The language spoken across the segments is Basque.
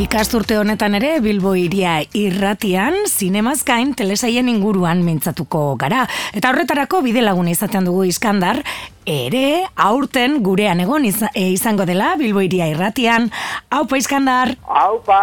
Ikasturte honetan ere Bilbo iria irratian, zinemaz gain telesaien inguruan mintzatuko gara. Eta horretarako bide lagun izaten dugu iskandar, ere aurten gurean egon e, izango dela Bilbo iria irratian. Haupa iskandar! Haupa,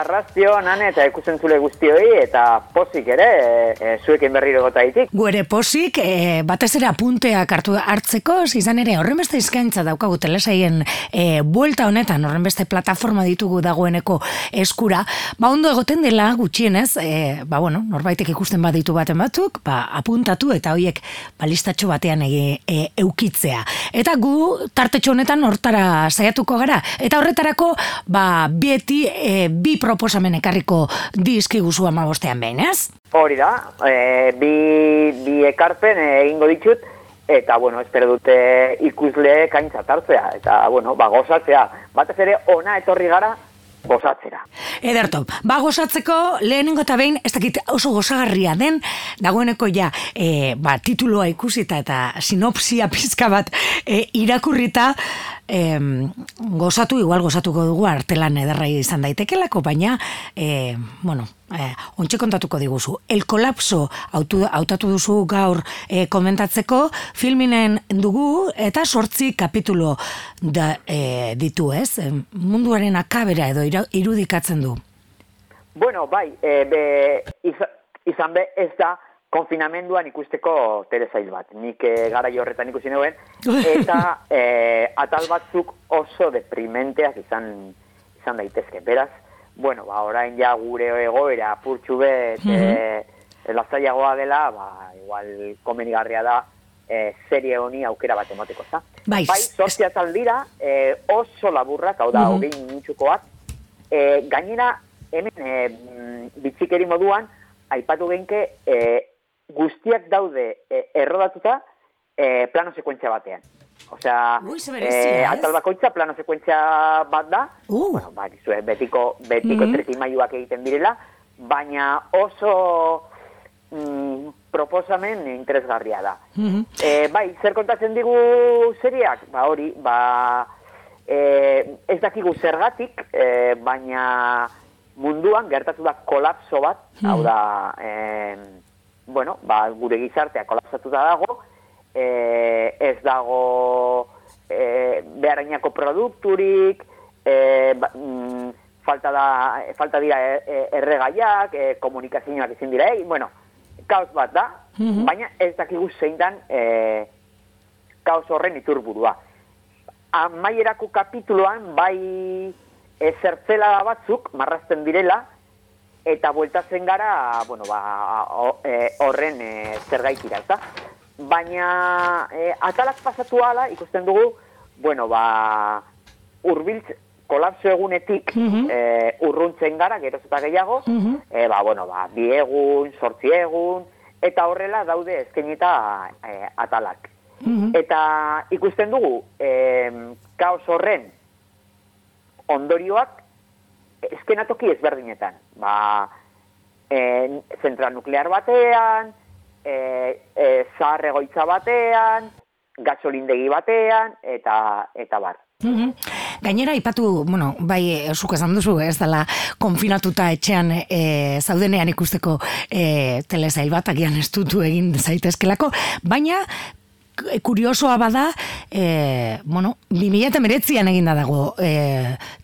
arrazio, nane eta ikusen zule guztioi eta posik ere, e, zuekin berriro gota itik. Guere posik, e, batez ere apunteak hartu hartzeko, izan ere horrenbeste izkaintza daukagu telesaien e, buelta honetan, horrenbeste plataforma ditugu dagoeneko eskura, ba ondo egoten dela gutxienez, e, ba bueno, norbaitek ikusten baditu baten batzuk, ba apuntatu eta hoiek balistatxo batean egi, e, eukitzea. Eta gu tartetxo honetan hortara saiatuko gara. Eta horretarako, ba bieti e, bi proposamen ekarriko dizkiguzu amabostean behin, ez? Hori da, e, bi, bi ekarpen egingo ditut, eta, bueno, espero dute ikusle kaintzat hartzea, eta, bueno, ba, gozatzea. Batez ere, ona etorri gara, gozatzera. Ederto, ba gozatzeko lehenengo eta behin, ez dakit oso gozagarria den, dagoeneko ja, e, ba, tituloa ikusita eta sinopsia pizka bat e, irakurrita, e, gozatu, igual gozatuko dugu artelan ederrai izan daitekelako, baina, e, bueno, e, ontsi kontatuko diguzu. El kolapso hautatu duzu gaur e, komentatzeko, filminen dugu eta sortzi kapitulo da, e, ditu, ez? E, munduaren akabera edo irudikatzen du. Bueno, bai, e, be, izan be ez da, konfinamenduan ikusteko telesail bat. Nik e, gara horretan ikusi neuen, eta e, atal batzuk oso deprimenteak izan, izan daitezke. Beraz, bueno, ba, orain ja gure egoera purtsu bet, mm -hmm. dela, ba, igual komenigarria da, e, serie honi aukera bat emoteko, za? Bai, bai sortzia taldira, e, oso laburrak, hau da, mm -hmm. hogei minutxukoak, e, gainera, hemen, e, bitzikeri moduan, aipatu genke, e, guztiak daude e, errodatuta e, plano sekuentzia batean. Osea, e, atal bakoitza plano sekuentzia bat da, uh. bueno, ba, gizue, betiko, betiko mm -hmm. egiten direla, baina oso mm, proposamen interesgarria da. Mm -hmm. e, bai, zer kontatzen digu seriak? Ba, hori, ba, e, ez dakigu zergatik, e, baina munduan gertatu da kolapso bat, mm hau da, e, bueno, ba, gure gizartea kolapsatuta dago, e, ez dago e, beharainako produkturik, e, ba, mm, falta, da, falta dira erregaiak, e, komunikazioak ezin dira, e, bueno, kaos bat da, mhm. baina ez dakigu zein dan e, kaos horren iturburua. Amaierako kapituloan, bai ezertzela batzuk, marrazten direla, eta bueltatzen gara, bueno, ba, horren e, zer gaitira, eta? Baina, e, atalak pasatu ala, ikusten dugu, bueno, ba, urbiltz, kolapso egunetik mm urruntzen gara, geroz eta gehiago, mm ba, bueno, ba, bi egun, sortzi egun, eta horrela daude ezkenita e, atalak. Mhm. Eta ikusten dugu, e, kaos horren ondorioak eskenatoki ezberdinetan. Ba, e, zentral nuklear batean, e, e, zahar egoitza batean, gasolindegi batean, eta, eta bar. Mm Gainera, ipatu, bueno, bai, zuk esan duzu, ez dela, konfinatuta etxean e, zaudenean ikusteko e, telesail bat, agian ez dutu egin zaitezkelako, baina, kuriosoa bada, e, bueno, 2000 meretzian eginda dago e,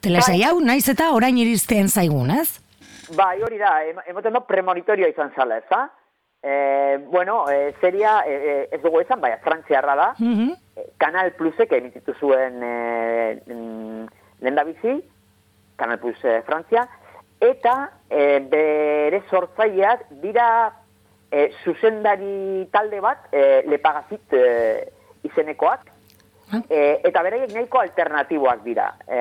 telesai bai. hau, naiz eta orain irizten zaigun, ez? Bai, hori da, emoten do premonitorio izan zala, ez E, bueno, e, seria, e, e, ez dugu esan, bai, frantziarra da, mm Kanal Plusek emititu zuen e, mm, lehen da bizi, Kanal Plus e, Frantzia, eta e, bere sortzaileak dira e, zuzendari talde bat, e, lepagazit e, izenekoak, e, eta beraiek nahiko alternatiboak dira. E,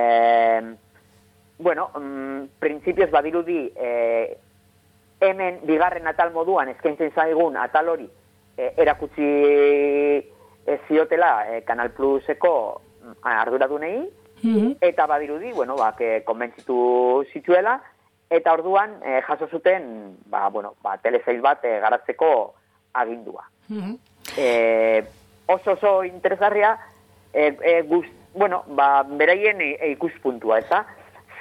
bueno, mm, prinsipioz badirudi, e, hemen bigarren atal moduan eskaintzen zaigun atal hori e, erakutsi e, ziotela e, Kanal Pluseko arduradunei, mm eta badirudi, bueno, ba, konbentzitu zituela, eta orduan e, jaso zuten ba, bueno, ba, telesail bat e, garatzeko agindua. Mm oso oso interesgarria e, e, bueno, ba, beraien e, ikuspuntua, eza?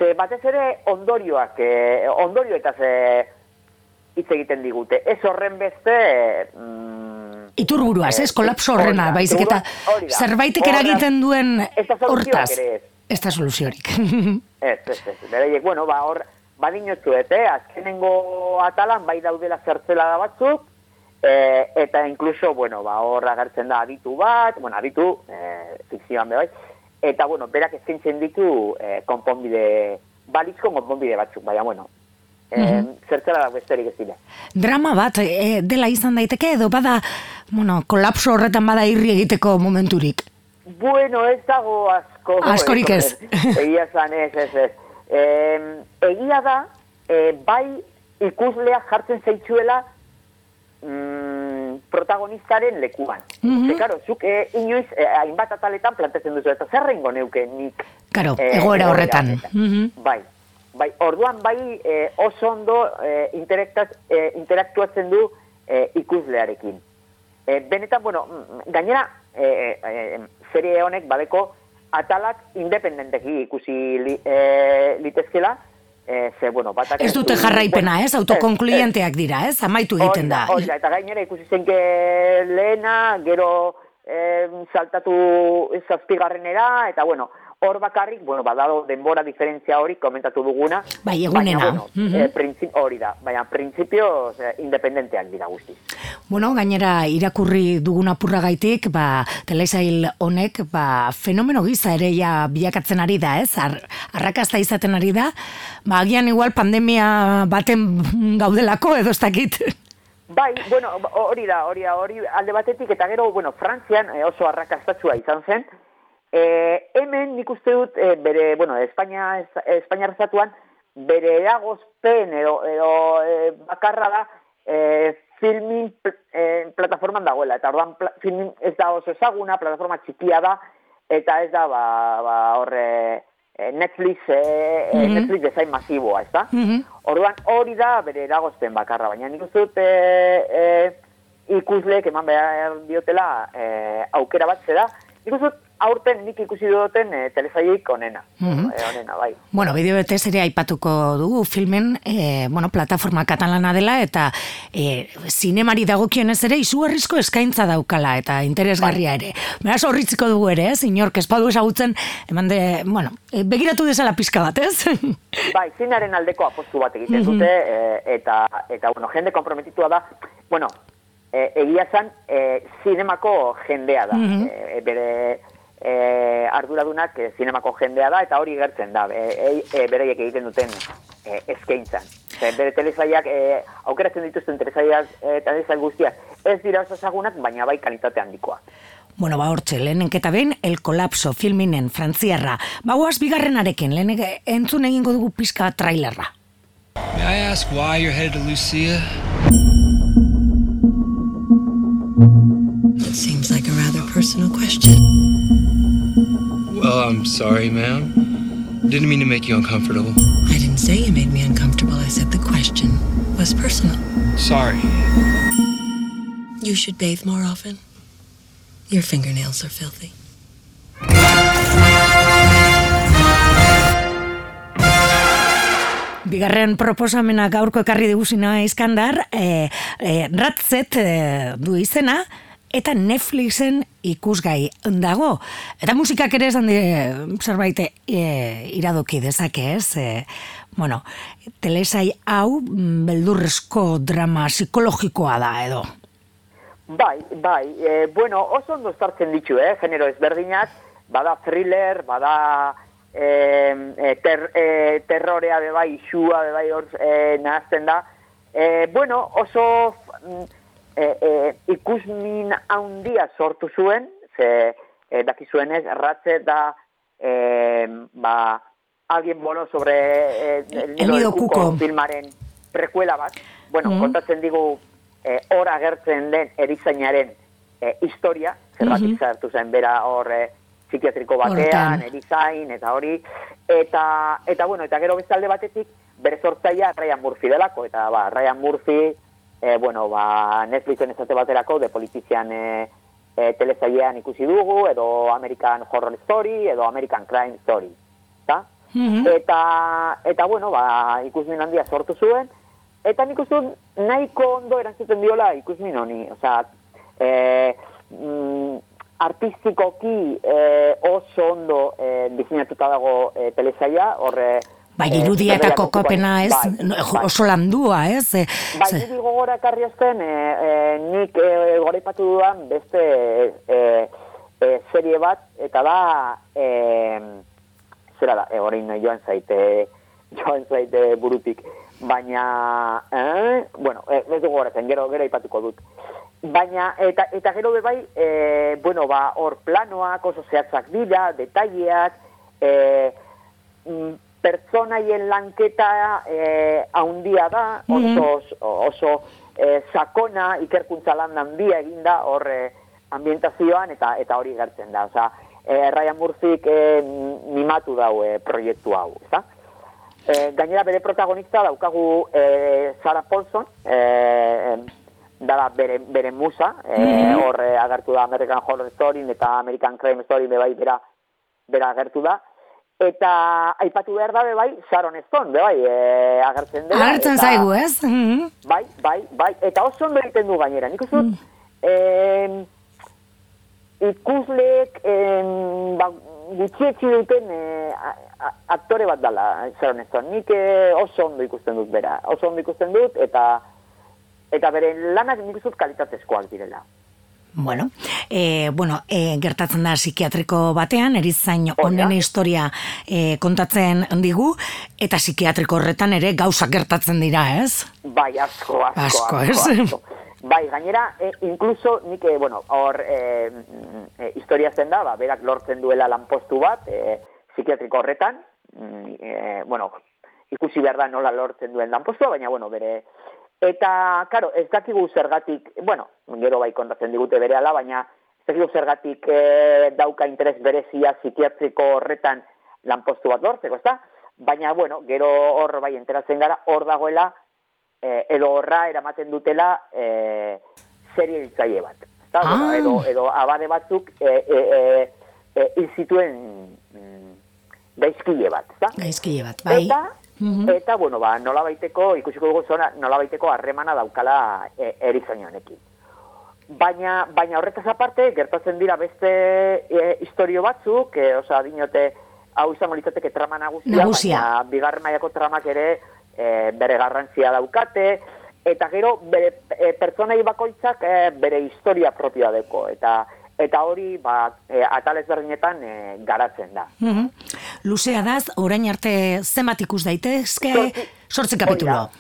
ze batez ere ondorioak, e, ondorio eta ze hitz egiten digute. Ez horren beste... Mm, Iturburuaz, ez, kolapso horrena, baizik eta zerbaitek eragiten duen hortaz. Ez da soluziorik. ez, ez, ez. Bereiek, bueno, ba, hor, badinotzu, eh? azkenengo atalan bai daudela zertzela da batzuk, e, eta inkluso, bueno, ba, hor agertzen da aditu bat, bueno, aditu, e, fikzioan bai, eta, bueno, berak ezintzen ditu e, konponbide, balizko konponbide batzuk, baina, bueno, e, mm zertzela da besterik ez dira. Drama bat, e, dela izan daiteke, edo bada, bueno, kolapso horretan bada irri egiteko momenturik? Bueno, ez dago asko. Askorik ez. Egia zan, ez, ez, ez. Eh, egia da, eh, bai ikuslea jartzen zaitzuela mm, protagonistaren lekuan. Mm -hmm. Ze, zuk eh, inoiz eh, hainbat ataletan plantetzen duzu, eta zer rengo neuke nik? Karo, eh, egoera horretan. Mm Bai, bai, orduan bai eh, oso ondo eh, eh, interaktuatzen du eh, ikuslearekin. Eh, benetan, bueno, mm, gainera, eh, eh, serie honek badeko atalak independenteki ikusi li, e, litezkela, e, ze, bueno, batak... Ez dute jarraipena, ez? Autokonkluyenteak dira, ez? Amaitu egiten da. Oida, eta gainera ikusi zenke lehena, gero e, saltatu zazpigarrenera, eta bueno, hor bakarrik, bueno, badado denbora diferentzia hori komentatu duguna. Bai, egunena. Baina, bueno, mm hori da, baina printzipio independenteak dira guzti. Bueno, gainera irakurri duguna purra gaitik, ba, telesail honek, ba, fenomeno giza ere ja biakatzen ari da, ez? Ar, arrakazta izaten ari da, ba, agian igual pandemia baten gaudelako edo ez dakit. Bai, bueno, hori da, hori da, hori alde batetik, eta gero, bueno, Frantzian eh, oso arrakastatua izan zen, E, hemen nik uste dut, e, bere, bueno, Espainia, Espainia rezatuan, bere eragozpen edo, edo e, bakarra da e, filmin e, plataforman dagoela. Eta orduan filmin ez da oso ezaguna, plataforma txikia da, eta ez da, ba, ba horre, Netflix, e, mm -hmm. Netflix dezain masiboa, ez da? Mm Orduan hori da bere eragozpen bakarra, baina nik uste dut e, e, ikusleek eman behar diotela e, aukera bat zera, nik uste dut aurten nik ikusi duten e, telesailik onena. Mm onena, bai. Bueno, bideo bete ere aipatuko dugu filmen, e, bueno, plataforma katalana dela, eta e, zinemari dagokionez ere, izugarrizko eskaintza daukala, eta interesgarria ere. Beraz, horritziko dugu ere, ez? Inork espadu esagutzen, eman de, bueno, begiratu desala pizka bat, ez? bai, zinaren aldeko apostu bat egiten dute, e, eta, eta, bueno, jende komprometitua da, bueno, e, egia zan, e, zinemako jendea da. Mm bere e, arduradunak e, zinemako jendea da, eta hori gertzen da, e, e, e, bereiek egiten duten e, eskaintzan. Ze, bere telesaiak, e, aukeratzen dituzten telesaiak e, telesaiak guztiak, ez dira oso zagunak, baina bai kalitate handikoa. Bueno, ba, hortxe, lehenenketa behin, el kolapso filminen frantziarra. Ba, guaz, bigarrenarekin, lehenek entzun egingo dugu pizka trailerra. May I ask why you're headed to Lucia? I'm sorry, ma'am. Didn't mean to make you uncomfortable. I didn't say you made me uncomfortable. I said the question was personal. Sorry. You should bathe more often. Your fingernails are filthy. Bigarren proposamena gaurko ekarri diguzina izkandar, e, eh, e, eh, ratzet e, du izena, eta Netflixen ikusgai dago. Eta musikak ere esan zerbait e, iradoki dezake ez. E, bueno, telesai hau mm, beldurrezko drama psikologikoa da edo. Bai, bai. E, bueno, oso ondo zartzen ditu, eh? genero ezberdinak, bada thriller, bada e, e, ter, e, terrorea bebai, isua bebai hor e, nahazten da. E, bueno, oso... Mm, e, e, ikusmin handia sortu zuen, ze e, daki zuenez, ratze da e, ba, alguien bono sobre e, el nido de kuko filmaren prekuela bat. Bueno, mm kontatzen digu e, hor agertzen den erizainaren e, historia, zerratik mm -hmm. zen bera hor e, psikiatriko batean, erizain, eta hori, eta, eta bueno, eta gero bezalde batetik, bere sortzaia Ryan Murphy delako, eta ba, Ryan Murphy e, bueno, ba, Netflixen ezate baterako de politizian e, e, telezailean ikusi dugu, edo American Horror Story, edo American Crime Story. Ta? Mhm. eta, eta bueno, ba, ikusmin handia sortu zuen, eta nik uste nahiko ondo erantzuten diola ikusmin honi, osea, e, mm, artistikoki e, oso ondo e, diseinatuta dago e, telesaia, horre... Bai, e, irudia eta zerrela kokopena ez, bai, bai. oso landua ez. e, Bai, ze- niri gogora ekarri azten, e, e, nik e, goraipatu dudan beste e, e, serie bat, eta da, e, zera da, e, orain joan zaite, joan zaite burutik, baina, eh, bueno, e, ez dugu goratzen, gero, gero aipatuko dut. Baina, eta, eta gero be bai, e, bueno, ba, hor planoak oso zehatzak dira, detaileak, e, mm, pertsonaien lanketa eh, haundia da, oso, oso eh, sakona ikerkuntza lan handia eginda hor eh, ambientazioan eta eta hori gertzen da. Osea, eh, Ryan Murphyk eh, mimatu dau eh, proiektu hau, ezta? Eh, gainera bere protagonista daukagu eh, Sarah Paulson, eh, dara bere, bere musa, eh, hor eh, agertu da American Horror Story eta American Crime Story be bai bera, bera agertu da. Eta aipatu behar da be bai Sharon Stone, be bai, eh, agertzen dela. Agertzen eta- zaigu ez? Mhm. Bai, bai, bai, eta oso ondo egiten du gainera. Nik uste dut, em, ikusleek em, ba, gutxietxi duten eh, aktore bat dala, Sharon Stone. Nik eh, oso ondo ikusten dut bera. Oso ondo ikusten dut, eta eta bere lanak nik uste kalitatezkoak direla. Bueno, e, bueno e, gertatzen da psikiatriko batean, erizain da. honen historia e, kontatzen digu, eta psikiatriko horretan ere gauzak gertatzen dira, ez? Bai, asko, asko, Asko, asko, ez? asko. Bai, gainera, e, incluso nik, e, bueno, hor e, e, historia zen da, ba, berak lortzen duela lanpostu bat, e, psikiatriko horretan, mm, e, bueno, ikusi behar da nola lortzen duen lanpostua, baina, bueno, bere... Eta, karo, ez dakigu zergatik, bueno, gero bai kontatzen digute bere ala, baina ez dakigu zergatik e, dauka interes berezia psikiatriko horretan lanpostu bat lortzeko, ezta? Baina, bueno, gero hor bai enteratzen gara, hor dagoela eh, edo horra eramaten dutela eh, serie hiltzaile bat. Ezta? Ah. Edo, edo abade batzuk eh, eh, eh, eh, hil zituen mm, gaizkile bat. Ezta? Gaizkile bat, bai. Eta, Mhm. eta bueno, ba, nola baiteko, ikusiko dugu zona, nola baiteko harremana daukala e, erizain honekin. Baina, baina horretaz aparte, gertatzen dira beste e, historio batzuk, e, osea, dinote, hau izango litzateke trama nagusia, Nagusia. baina bigarren mailako tramak ere e, bere garrantzia daukate, eta gero bere e, pertsonei bakoitzak e, bere historia propioa deko, eta eta hori ba, e, atal ezberdinetan e, garatzen da. Mhm. Luzea daz, orain arte zenbat ikus daitezke, sortzi kapitulo. da.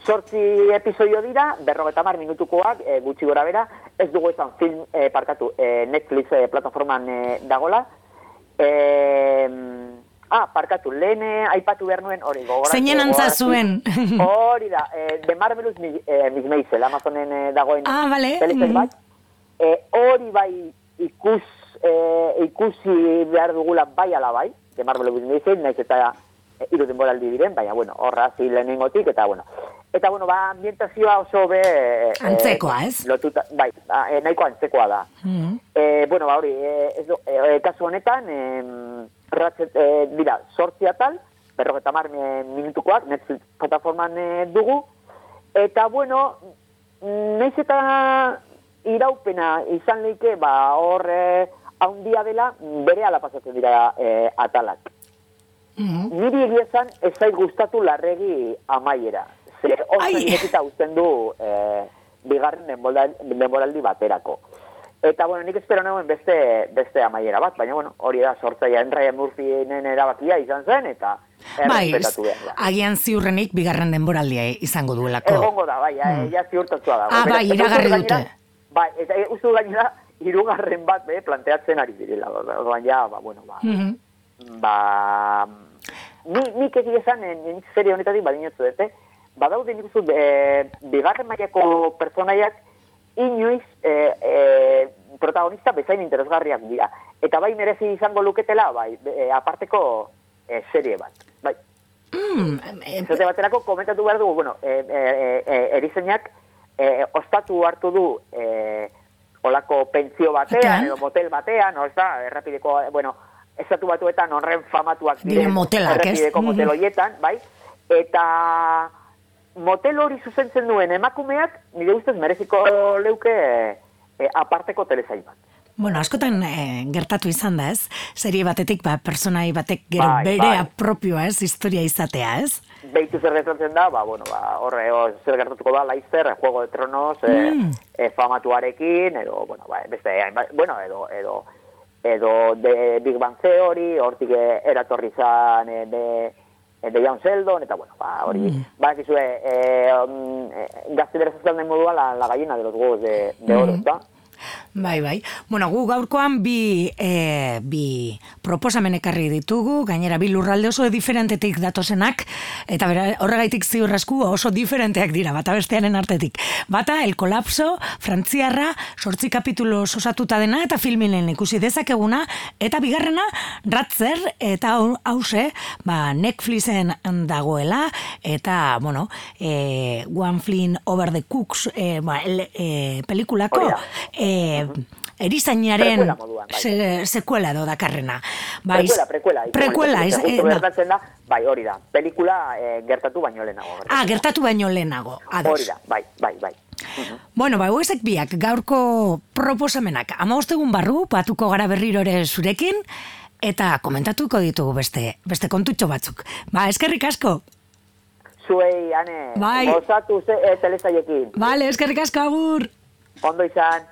Zortzi episodio dira, berrogeta mar minutukoak, e, gutxi gora bera, ez dugu esan film, e, parkatu, e, Netflix e, plataforman e, dagola. E, ah, parkatu, lehen e, aipatu behar nuen, hori. Zeinen antza zuen. Hori da, e, The Marvelous Mi- e, Miss Maisel, Amazonen e, dagoen Ah, telesail Mhm. bat. E, hori bai ikus, e, ikusi behar dugula bai ala bai, The Marvelous Miss Maisel, naiz eta e, hiru denboraldi diren, baina, bueno, horra zi lehenengotik, eta, bueno, Eta, bueno, ba, ambientazioa oso be... e, Antzekoa, ez? Lotuta, bai, ba, e, nahiko antzekoa da. Mhm. E, bueno, ba, hori, e, ez, du- e, e, kasu honetan, e, ratzet, e, dira, sortzi atal, berrogeta mar minutukoak, Netflix plataforman e, dugu, eta, bueno, naiz eta iraupena izan leike, ba, hor, haundia dela, bere ala pasatzen dira e, atalak. Mhm. Niri egia esan, ez zait gustatu larregi amaiera. Ze oso irekita uzten du eh, bigarren denboral- denboraldi baterako. Eta, bueno, nik espero nagoen beste, beste amaiera bat, baina, bueno, hori da sortzaia Ryan Murphynen erabakia izan zen, eta Bai, da. agian ziurrenik bigarren denboraldia izango duelako. Egongo da, bai, mm. ja ziurtatua dago. Ah, bai, iragarri dut dute. Bai, eta e, uste gainera, hirugarren bat, be, planteatzen ari direla. Orduan, ja, ba, bueno, ba, Mhm. ba, ni, nik egia esan, eh, nik serie honetatik badinotzu dute, badaude nik uste, e, bigarren mailako pertsonaiak inoiz e, e, protagonista bezain interesgarriak dira. Eta bai merezi izango luketela, bai, e, aparteko e, serie bat. Bai, Mm, eh, Zate baterako komentatu behar dugu, bueno, e, e, e, erizainak e, ostatu hartu du e, olako pentsio batean, edo motel batean, no, ez da, errapideko, bueno, estatu batuetan horren famatuak Diren motelak, ez? errepideko motel horietan, bai? Eta motel hori zuzentzen duen emakumeak, nire ustez mereziko leuke e, aparteko telesail bat. Bueno, askotan eh, gertatu izan da, ez? Serie batetik, ba, personai batek gero Bai, berea bai. propioa, ez? Historia izatea, ez? Beitu zer gertatzen da, ba, bueno, ba, horre, o, zer gertatuko da, Laister, Juego de Tronos, e, Mm. e, famatuarekin, edo, bueno, ba, beste, bueno, edo, edo, edo de Big Bang Theory, hortik eratorri zan e, de, e, de John Sheldon, eta, bueno, ba, hori, Mm. ba, gizue, e, um, e, gazte bere sozial den moduan la, la gallina de los huevos de, de oro, Mhm. ezta? Bai, bai. Bueno, gu gaurkoan bi, e, bi proposamen ekarri ditugu, gainera bi lurralde oso diferentetik datozenak, eta bera, horregaitik ziur asko oso diferenteak dira, bata bestearen artetik. Bata, El Kolapso, Frantziarra, sortzi kapitulo osatuta dena, eta filminen ikusi dezakeguna, eta bigarrena, Ratzer, eta hau- hause, ba, Netflixen dagoela, eta, bueno, e, One Flynn Over the Cooks, e, ba, el, e, pelikulako, Hori da. e, erizainaren bai. se, sekuela do dakarrena. Bai, Prekuela, prekuela. Prekuela, ez, ba. gertatzen da, bai, hori da. Pelikula eh, gertatu baino lehenago. Ah, gertatu baino lehenago. Ados. Hori da, bai, bai, bai. Bueno, ba, hauezek biak gaurko proposamenak. Ama egun barru, batuko gara berriro ere zurekin, eta komentatuko ditugu beste, beste kontutxo batzuk. Ba, eskerrik asko. Zuei, ane, Bai. gozatu ze, eh, telesaiekin. Vale, eskerrik asko agur. Ondo izan.